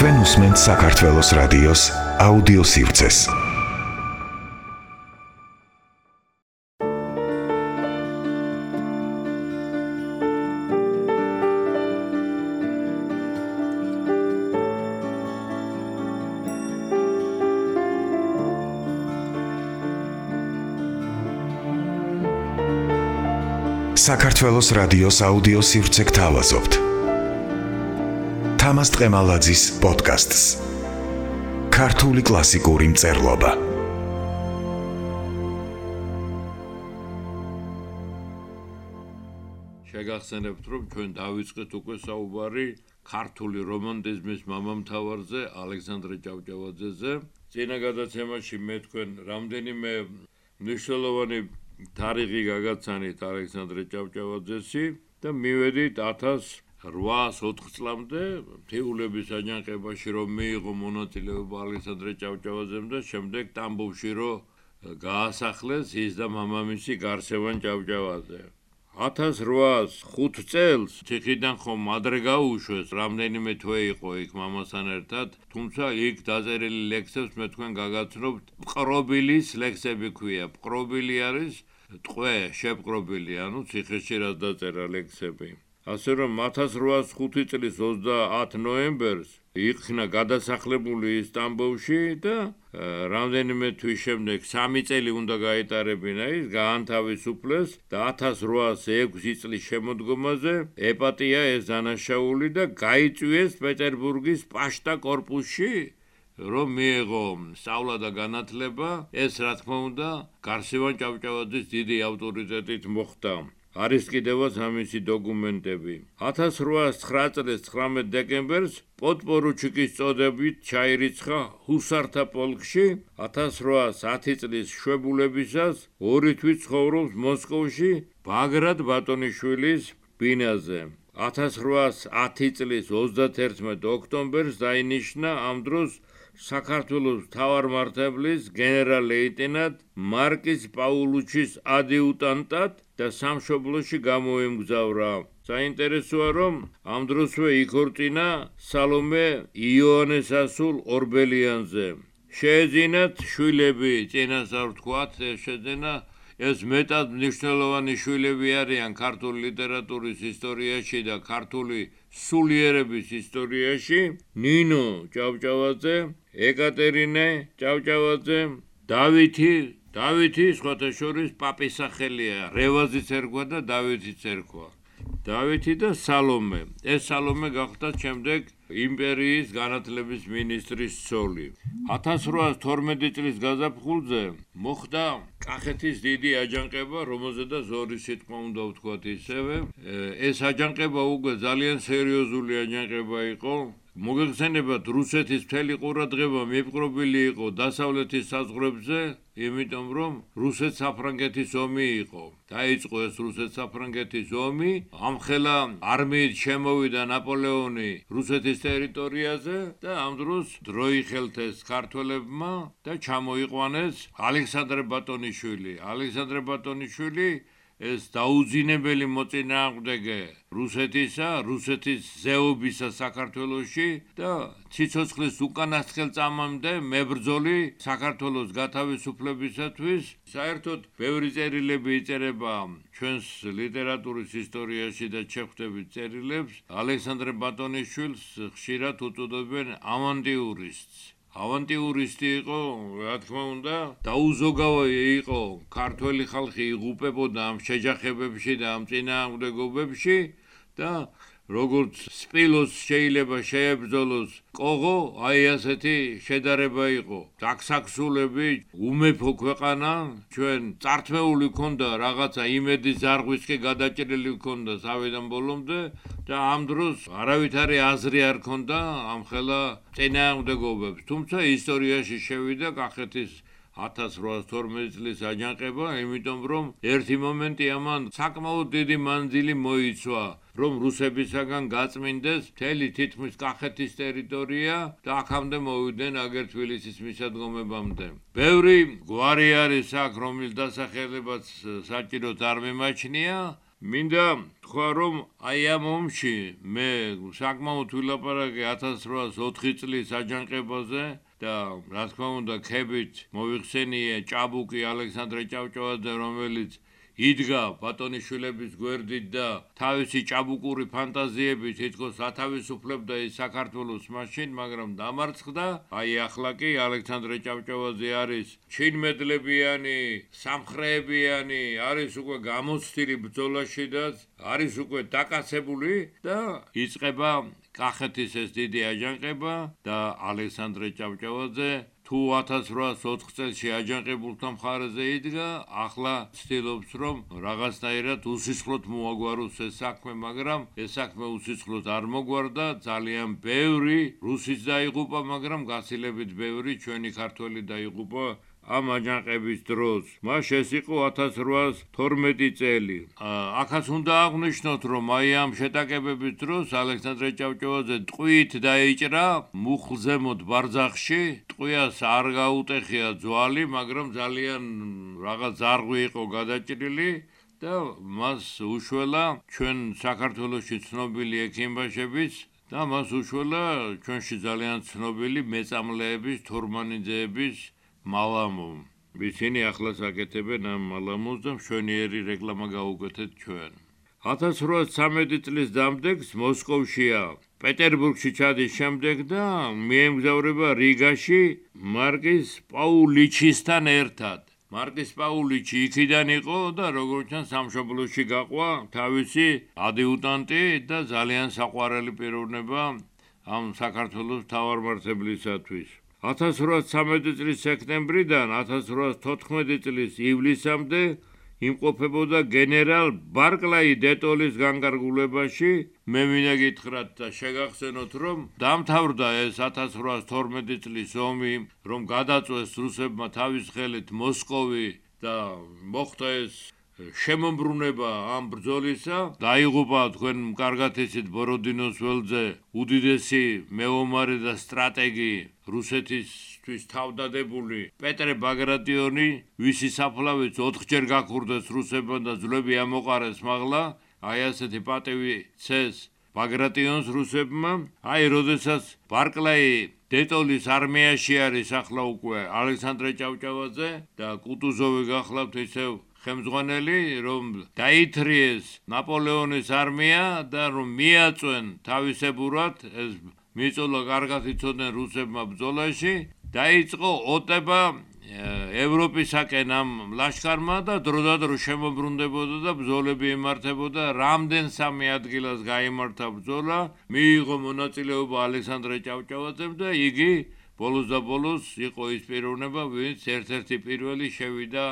თქვენ უსმენთ საქართველოს რადიოს აუდიო სივრცეს. საქართველოს რადიოს აუდიო სივრცე გთავაზობთ. თამას ტყემალაძის პოდკასტს. ქართული კლასიკური მწერლობა. შეგახსენებთ, რომ ჩვენ დავიწყეთ უკვე საუბარი ქართული რომანტიზმის მამამთავარზე ალექსანდრე ჭავჭავაძეზე. წინა გადაცემაში მე თქვენ რამდენიმე მნიშვნელოვანი თარიღი გაგაცანით ალექსანდრე ჭავჭავაძესი და მივედით 1804 წლამდე თეულების აჯანყებაში რომ მიიღო მონაწილეობა ალექსანდრე ჭავჭავაძემ და შემდეგ ტამბოვში რომ გაასახლეს ის და მამამისი გარსევან ჭავჭავაძე. 1805 წელს ციხიდან ხომ ადრე გაუშვეს, რამდენიმე თვე იყო იქ მამასთან ერთად, თუმცა იქ დაწერილი ლექსებს მე თქვენ გაგაცნობთ, ყრობილის ლექსები ქვია. ყრობილი არის ტყვე, შეპყრობილი, ანუ ციხეში რა დაწერა ლექსები. ასე რომ 1805 წლის 30 ნოემბერს იქნა გადასახლებული ისტამბოლში და რამდენიმე თვის შემდეგ 3 წელი უნდა გაეტარებინა ის გაანთავისუფლეს და 1806 წლის შემოდგომაზე ეპატია ეს დანაშაული და გაიწვიეს პეტერბურგის პაშტა корпуსში რომ მიეღო სწავლა და განათლება. ეს რა თქმა უნდა გარსევან ჭავჭავაძის დიდი ავტორიტეტით მოხდა. არის კიდევაც ამისი დოკუმენტები. 1809 წლის 19 დეკემბერს პოდპორუჩიკის წოდებით ჩაირიცხა ჰუსართა პოლკში. 1810 წლის შვებულებისას ორი თვით ცხოვრობს მოსკოვში ბაგრატ ბატონიშვილის ბინაზე. 1810 წლის 31 ოქტომბერს დაინიშნა ამ დროს საქართველოს თავარმართებლის გენერალ-ლეიტენანტ მარკის პაულუჩის ადიუტანტად და სამშობლოში გამოემგზავრა. საინტერესოა, რომ ამ დროსვე იქორწინა სალომე იონესასულ ორბელიანზე. შეეძინათ შვილები, წინასწარ ვთქვათ, შეძენა ეს მეტად მნიშვნელოვანი შვილები არიან ქართული ლიტერატურის ისტორიაში და ქართული სულიერების ისტორიაში ნინო ჭავჭავაძე, ეკატერინე ჭავჭავაძე, დავითი, დავითი სხვათა შორის პაპის სახელია, რევაზიც ერქვა და დავითიც ერქვა. დავითი და სალომე. ეს სალომე გახდა შემდეგ იმპერიის განათლების მინისტრის ცოლი. 1812 წლის გაზაფხულზე მოხდა კახეთის დიდი აჯანყება, რომელზედაც ორი სიტყვა უნდა ვთქვათ ისევე. ეს აჯანყება უკვე ძალიან სერიოზული აჯანყება იყო. მოგეხსენებათ რუსეთის მთელი ყურადღება მიპყრობილი იყო დასავლეთის საზღვრებზე, იმიტომ რომ რუსეთ-საფრანგეთის ომი იყო. დაიწყო ეს რუსეთ-საფრანგეთის ომი, ამხელა არმიით შემოვიდა ნაპოლეონი რუსეთის ტერიტორიაზე და ამ დროს დროიხელთეს ქართველებმა და ჩამოიყვანეს ალექსანდრე ბატონიშვილი. ალექსანდრე ბატონიშვილი ეს დაუძინებელი მოწინააღმდეგე რუსეთისა, რუსეთის ზეობისა საქართველოსში და ციცოცხლის უკანასკნელ წამამდე მებრძოლი საქართველოს გათავისუფლებისათვის საერთოდ ბევრი წერილები იწერება ჩვენს ლიტერატურის ისტორიაში და ჩეხვდებით წერილებს. ალექსანდრე ბატონიშვილს ხშირად უწოდებენ ავანტიურისტს ავანტიურისტი იყო, რა თქმა უნდა, დაუზოგავა იყო ქართველი ხალხი იღუპებოდა ამ შეჯახებებში და ამ წინააღმდეგობებში და როგორც სპილოს შეიძლება შეებრძოლოს კოღო, აი ასეთი შედარება იყო. საქსაქსულები უმეფო ქვეყანა, ჩვენ წართმეული ქონდა რაღაცა იმედი ზარღვისკი გადაჭრილი ქონდა სავიდან ბოლომდე და ამ დროს არავითარი აზრი არ ქონდა ამ ხელა წინააღმდეგობებს. თუმცა ისტორიაში შევიდა კახეთის 1812 წლის აჯანყება, იმიტომ რომ ერთი მომენტი ამან საკმაოდ დიდი მანძილი მოიცვა, რომ რუსებისაგან გაწმინდეს მთელი თითქმის კახეთის ტერიტორია და აქამდე მოვიდნენ აგერ თბილისის მისადგომებამდე. ბევრი გვარი არის აქ, რომლის დასახელებაც საჭიროდ არ მიმაჩნია, მინდა თქვა რომ აი ამ ომში მე საკმაოდ ვილაპარაკე 1804 წლის აჯანყებაზე და რა თქმა უნდა ქებით მოიხსენიე ჭაბუკი ალექსანდრე ჭავჭავაძე რომელიც იდგა ბატონიშვილების გვერდით და თავისი ჭაბუკური ფანტაზიებით თითქოს ათავისუფლებდა ის საქართველოს მაშინ, მაგრამ დამარცხდა. აი ახლა კი ალექსანდრე ჭავჭავაძე არის ჩინმედლებიანი, სამხრეებიანი, არის უკვე გამოცდილი ბრძოლაში და არის უკვე დაკაცებული და იწება კახეთის ეს დიდი აჯანყება და ალექსანდრე ჭავჭავაძე თუ 1804 წელს შეაჯანყებულთა მხარეზე იდგა, ახლა ცდილობს რომ რაღაცნაირად უსისხლოდ მოაგვაროს ეს საქმე, მაგრამ ეს საქმე უსისხლოდ არ მოგვარდა, ძალიან ბევრი რუსიც დაიღუპა, მაგრამ გასილებით ბევრი ჩვენი ქართველი დაიღუპა ამ აჯანყების დროს. მას ეს იყო 1812 წელი. ახაც უნდა აღნიშნოთ, რომ აი ამ შეტაკებების დროს ალექსანდრე ჭავჭავაძე ტყვით დაიჭრა მუხლზემოთ ბარძახში. ტყვიას არ გაუტეხია ძვალი, მაგრამ ძალიან რაღაც ზარღვი იყო გადაჭრილი. და მას უშველა ჩვენ საქართველოსში ცნობილი ექიმბაშების და მას უშველა ჩვენში ძალიან ცნობილი მეწამლეების თორმანიძეების მალამო. ისინი ახლა საკეთებენ ამ მალამოს და მშვენიერი რეკლამა გაუკვეთეთ ჩვენ. 1813 წლის დამდეგს მოსკოვშია პეტერბურგში ჩადის შემდეგ და მიემგზავრება რიგაში მარკის პაულიჩისთან ერთად. მარკის პაულიჩი იქიდან იყო და როგორც ჩანს სამშობლოში გაყვა თავისი ადიუტანტი და ძალიან საყვარელი პიროვნება ამ საქართველოს თავარმართებლისათვის. 1813 წლის სექტემბრიდან 1814 წლის ივლისამდე იმყოფებოდა გენერალ ბარკლაი დეტოლის განკარგულებაში. მე მინდა გითხრათ და შეგახსენოთ, რომ დამთავრდა ეს 1812 წლის ომი, რომ გადაწვეს რუსებმა თავის ხელით მოსკოვი და მოხდა ეს შემომბრუნება ამ ბრძოლისა. დაიღუპა თქვენ კარგად იცით ბოროდინოს ველზე უდიდესი მეომარი და სტრატეგი რუსეთისთვის თავდადებული პეტრე ბაგრატიონი ვისი საფლავიც 4ჯერ გაქურდეს რუსებმა და ძლები ამოყარეს მაღლა. აი ასეთი პატევი წეს ბაგრატიონს რუსებმა. აი როდესაც ბარკლაი დეტოლის არმიაში არის ახლა უკვე ალექსანდრე ჭავჭავაძე და კუტუზოვი გახლავთ ისევ ხელმძღვანელი რომ დაითრიეს ნაპოლეონის არმია და რომ მიაწვენ თავისებურად ეს მიწოლა კარგად იცოდნენ რუსებმა ბრძოლაში დაიწყო ოტება ევროპისაკენ ამ ლაშქარმა და დროდადრო შემოbrunდებოდა და ბრძოლები იმართებოდა რამდენ სამი ადგილას გამართა ბრძოლა? მიიღო მონაწილეობა ალექსანდრე ჭავჭავაძემ და იგი ბოლოს და ბოლოს იყო ის პიროვნება ვინც ერთ-ერთი პირველი შევიდა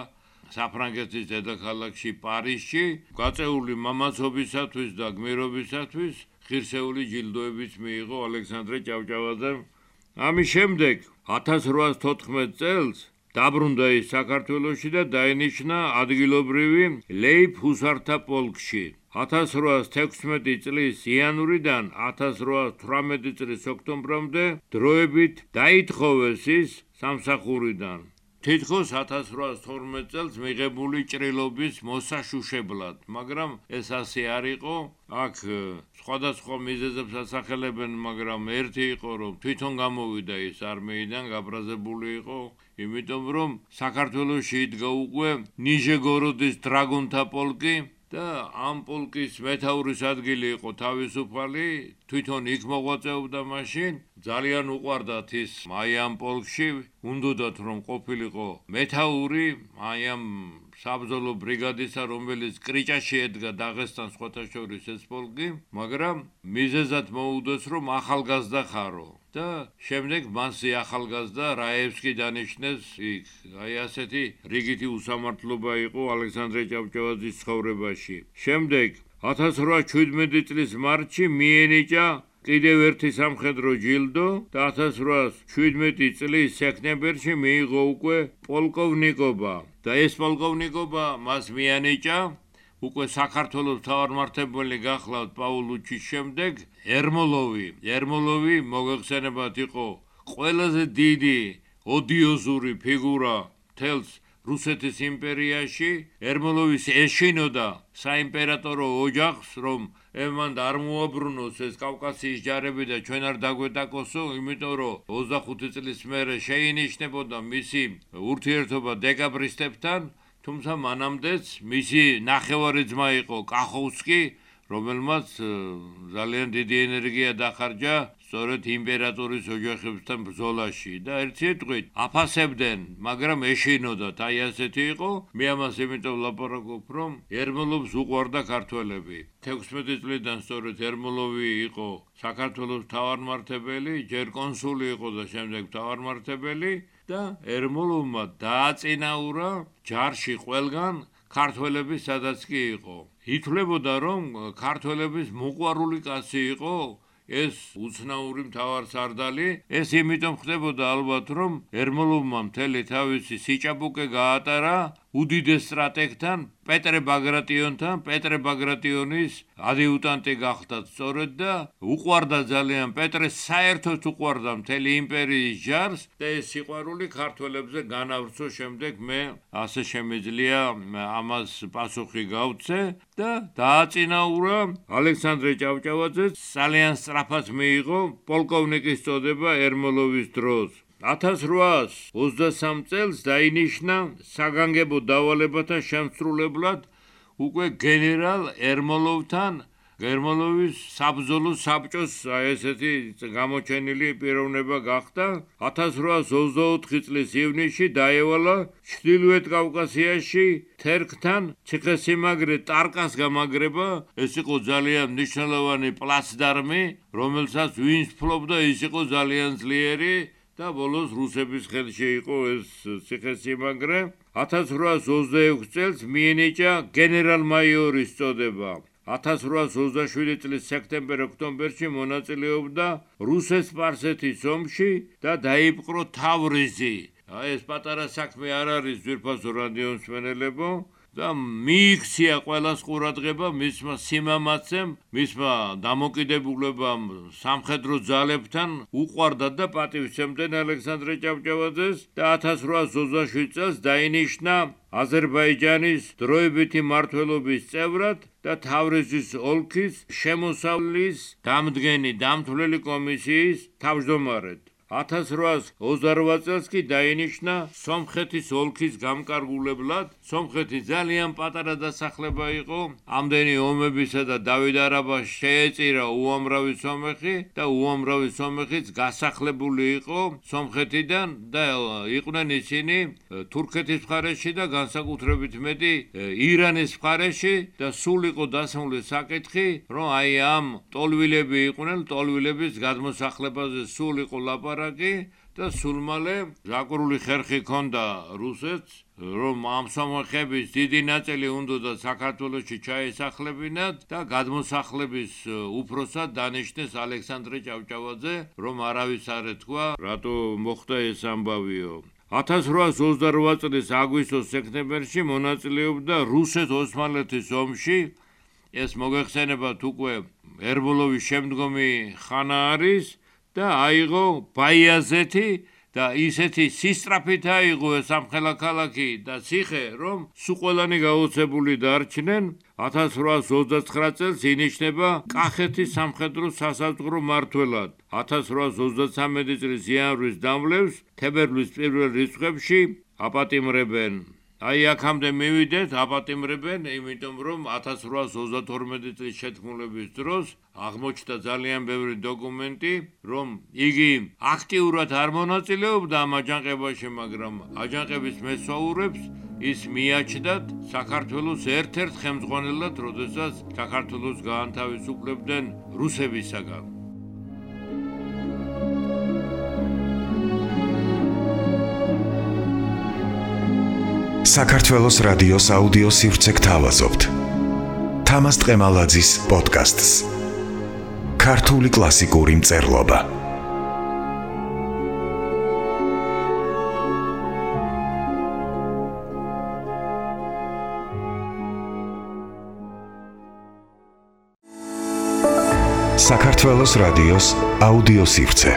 საფრანგეთის დედაქალაქში პარიზში გაწეული მამაცობისათვის და გმირობისათვის ღირსეული ჯილდოებიც მიიღო ალექსანდრე ჭავჭავაძემ. ამის შემდეგ 1814 წელს დაბრუნდა ის საქართველოში და დაინიშნა ადგილობრივი ლეიფ ჰუსართა პოლკში. 1816 წლის იანვრიდან 1818 წლის ოქტომბრამდე დროებით დაითხოვეს ის სამსახურიდან. თითქოს 1812 წელს მიღებული ჭრილობის მოსაშუშებლად, მაგრამ ეს ასე არ იყო. აქ სხვადასხვა მიზეზებს ასახელებენ, მაგრამ ერთი იყო, რომ თვითონ გამოვიდა ის არმეიდან, გაბრაზებული იყო, იმიტომ რომ საქართველოსში იდგა უკვე ნიჟეგოროდის დრაგონთა პოლკი და ამ პოლკის მეთაურის ადგილი იყო თავისუფალი, თვითონ იქ მოღვაწეობდა მაშინ, ძალიან უყვარდათ ის აი ამ პოლკში, უნდათ რომ ყოფილიყო მეთაური აი ამ საბრძოლო ბრიგადისა, რომელიც კრიჭაში ედგა დაღესტანს ხოთაშორის ეს პოლკი, მაგრამ მიზეზად მოუდეს რომ ახალგაზრდა ხარო. და შემდეგ მასი ახალგაზრდა რაევსკი დანიშნეს იქ. აი ასეთი რიგითი უსამართლობა იყო ალექსანდრე ჭავჭავაძის ცხოვრებაში. შემდეგ 1817 წლის მარტში მიენიჭა კიდევ ერთი სამხედრო ჯილდო და 1817 წლის სექტემბერში მიიღო უკვე პოლკოვნიკობა და ეს პოლკოვნიკობა მას მიანიჭა უკვე საქართველოს თავმართებელი გახლავთ პაულუჩის შემდეგ. ერმოლოვი ერმოლოვი მოგეხსენებათ იყო ყველაზე დიდი ოდიოზური ფიგურა თელს რუსეთის იმპერიაში. ერმოლოვის ეშინოდა საიმპერატორო ოჯახს რომ ემან არ მოაბრუნოს ეს კავკასიის ჯარები და ჩვენ არ დაგვეტაკოსო იმიტომ რომ 25 წლის მერე შეინიშნებოდა მისი ურთიერთობა დეკაბრისტებთან თუმცა მანამდეც მისი ნახევარი ძმა იყო კახოვსკი რომელმაც ძალიან დიდი ენერგია დახარჯა სწორედ იმპერატორის ოჯახებთან ბრძოლაში. და ერთი ეტყვით აფასებდნენ მაგრამ ეშინოდათ. აი ასეთი იყო. მე ამას იმიტომ ლაპარაკობ რომ ერმოლოვს უყვარდა ქართველები. 16 წლიდან სწორედ ერმოლოვი იყო საქართველოს თავარმართებელი ჯერ კონსული იყო და შემდეგ თავარმართებელი და ერმოლოვმა დააწინაურა ჯარში ყველგან ქართველები სადაც კი იყო. ითვლებოდა რომ ქართველების მოყვარული კაცი იყო ეს უცნაური მთავარსარდალი ეს იმიტომ ხდებოდა ალბათ რომ ერმოლოვმა მთელი თავისი სიჭაბუკე გაატარა უდიდეს სტრატეგთან პეტრე ბაგრატიონთან პეტრე ბაგრატიონის ადიუტანტი გახდა სწორედ და უყვარდა ძალიან. პეტრე საერთოდ უყვარდა მთელი იმპერიის ჯარს და ეს სიყვარული ქართველებზე განავრცო შემდეგ მე ასე შემიძლია ამას პასუხი გავცე და დააწინაურა ალექსანდრე ჭავჭავაძე ძალიან სწრაფად მიიღო პოლკოვნიკის წოდება ერმოლოვის დროს 1823 წელს დაინიშნა საგანგებო დავალებათა შემსრულებლად უკვე გენერალ ერმოლოვთან გერმოლოვის საბზოლო საბჭოს ესეთი გამოჩენილი პიროვნება გახდა. 1824 წლის ივნისში დაევალა ჩრდილოეთ კავკასიაში თერქთან ციხესიმაგრე ტარკას გამაგრება. ეს იყო ძალიან მნიშვნელოვანი პლაცდარმი რომელსაც ვინც ფლობდა ის იყო ძალიან ძლიერი და ბოლოს რუსების ხელში იყო ეს ციხესიმაგრე 1826 წელს მიენიჭა გენერალ-მაიორის წოდება 1827 წლის სექტემბერ-ოქტომბერში მონაწილეობდა რუსეთ-სპარსეთის ომში და დაიპყრო თავრიზი. აი ეს პატარა საქმე არ არის ძირფასო რადიოსმენელებო, და მიიქცია ყოველას ყურადღება მისმა სიმამაცემ, მისმა დამოკიდებულებამ სამხედრო ძალებთან უყვარდა და პატივცემდნენ ალექსანდრე ჭავჭავაძეს და 1827 წელს დაინიშნა აზერბაიჯანის დროებითი მართლობის წევრად და თავრიზის ოლქის შემოსავლის დამდგენი დამთვლელი კომისიის თავმჯდომარედ. 1828 წელს კი დაინიშნა სომხეთის ოლქის გამკარგულებლად. სომხეთი ძალიან პატარა დასახლება იყო. ამდენი ომებისა და დავით არაბას შეეწირა უამრავი სომეხი და უამრავი სომეხიც გასახლებული იყო სომხეთიდან და იყვნენ ისინი თურქეთის მხარეში და განსაკუთრებით მეტი ირანის მხარეში და სულ იყო დასმული საკითხი, რომ აი ამ ტოლვილები იყვნენ, ტოლვილების გადმოსახლებაზე სულ იყო ლაპარაკი ლაპარაკი და სულმალე ჟაკრული ხერხი ქონდა რუსეთს რომ ამ სამხების დიდი ნაწილი უნდა საქართველოსში ჩაესახლებინათ და გადმოსახლების უფროსად დანიშნეს ალექსანდრე ჭავჭავაძე რომ არავის არ ეთქვა რატო მოხდა ეს ამბავიო? 1828 წლის აგვისტოს სექტემბერში მონაწილეობდა რუსეთ-ოსმალეთის ომში. ეს მოგეხსენებათ უკვე ერბოლოვის შემდგომი ხანა არის და აიღო ბაიაზეთი და ისეთი სისტრაფით აიღო სამხელა ქალაქი და ციხე, რომ სუყოლანი გაუცებული დარჩნენ 1829 წელს ინიშნება კახეთის სამხედრო სასაზღვრო მართველად. 1833 წლის იანვრის დამლევს თებერვლის პირველ რიცხვებში აპატიმრებენ აი აქამდე მივიდეთ აპატიმრებენ, იმიტომ რომ 1832 წლის შეთქმულების დროს აღმოჩნდა ძალიან ბევრი დოკუმენტი, რომ იგი აქტიურად არ მონაწილეობდა ამ აჯანყებაში, მაგრამ აჯანყების მესვაურებს ის მიაჩნდათ საქართველოს ერთ-ერთ ხელმძღვანელად, როდესაც საქართველოს გაანთავისუფლებდნენ რუსებისაგან. საქართველოს რადიოს აუდიო სივრცე გთავაზობთ. თამას ტყემალაძის პოდკასტს. ქართული კლასიკური მწერლობა. საქართველოს რადიოს აუდიო სივრცე.